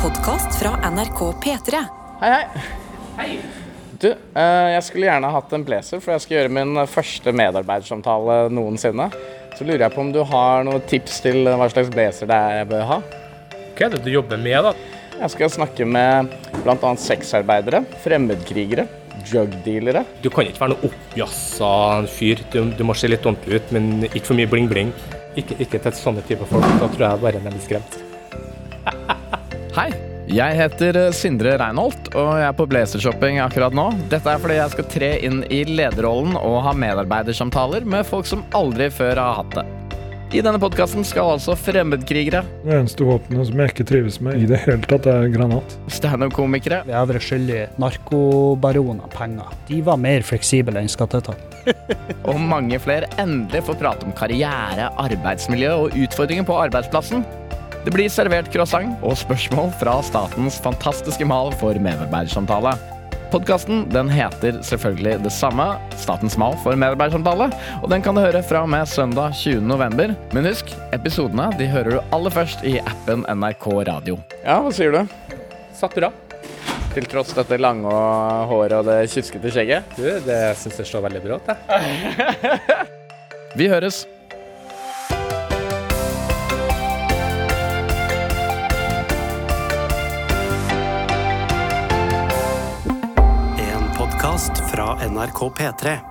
podkast fra NRK P3. Hei, hei. Du, eh, jeg skulle gjerne hatt en blazer, for jeg skal gjøre min første medarbeidersamtale noensinne. Så lurer jeg på om du har noen tips til hva slags blazer det er jeg bør ha? Hva er det du jobber med, da? Jeg skal snakke med bl.a. sexarbeidere, fremmedkrigere, drugdealere. Du kan ikke være noe oppjassa fyr. Du, du må se litt ordentlig ut, men ikke for mye bling-bling. Ikke, ikke til sånne typer folk. Da tror jeg bare er litt skremt. Hei, jeg heter eh, Sindre Reinholt, og jeg er på blazershopping akkurat nå. Dette er fordi jeg skal tre inn i lederrollen og ha medarbeidersamtaler med folk som aldri før har hatt det. I denne podkasten skal altså fremmedkrigere, Det eneste våpenet som jeg ikke trives med i det hele tatt, er granat. standup-komikere Vi har vært skyldig narkobaroner penger. De var mer fleksible enn skatteetaten. og mange flere endelig får prate om karriere, arbeidsmiljø og utfordringer på arbeidsplassen. Det blir servert croissant og spørsmål fra statens fantastiske mal for medarbeidersamtale. Podkasten den heter selvfølgelig det samme, Statens mal for medarbeidersamtale, og den kan du høre fra og med søndag 20. november. Men husk, episodene de hører du aller først i appen NRK Radio. Ja, hva sier du? Satt bra. Til tross dette lange håret og det kjuskete skjegget? Du, det syns jeg står veldig bra ut, jeg. Vi høres! Podkast fra NRK P3.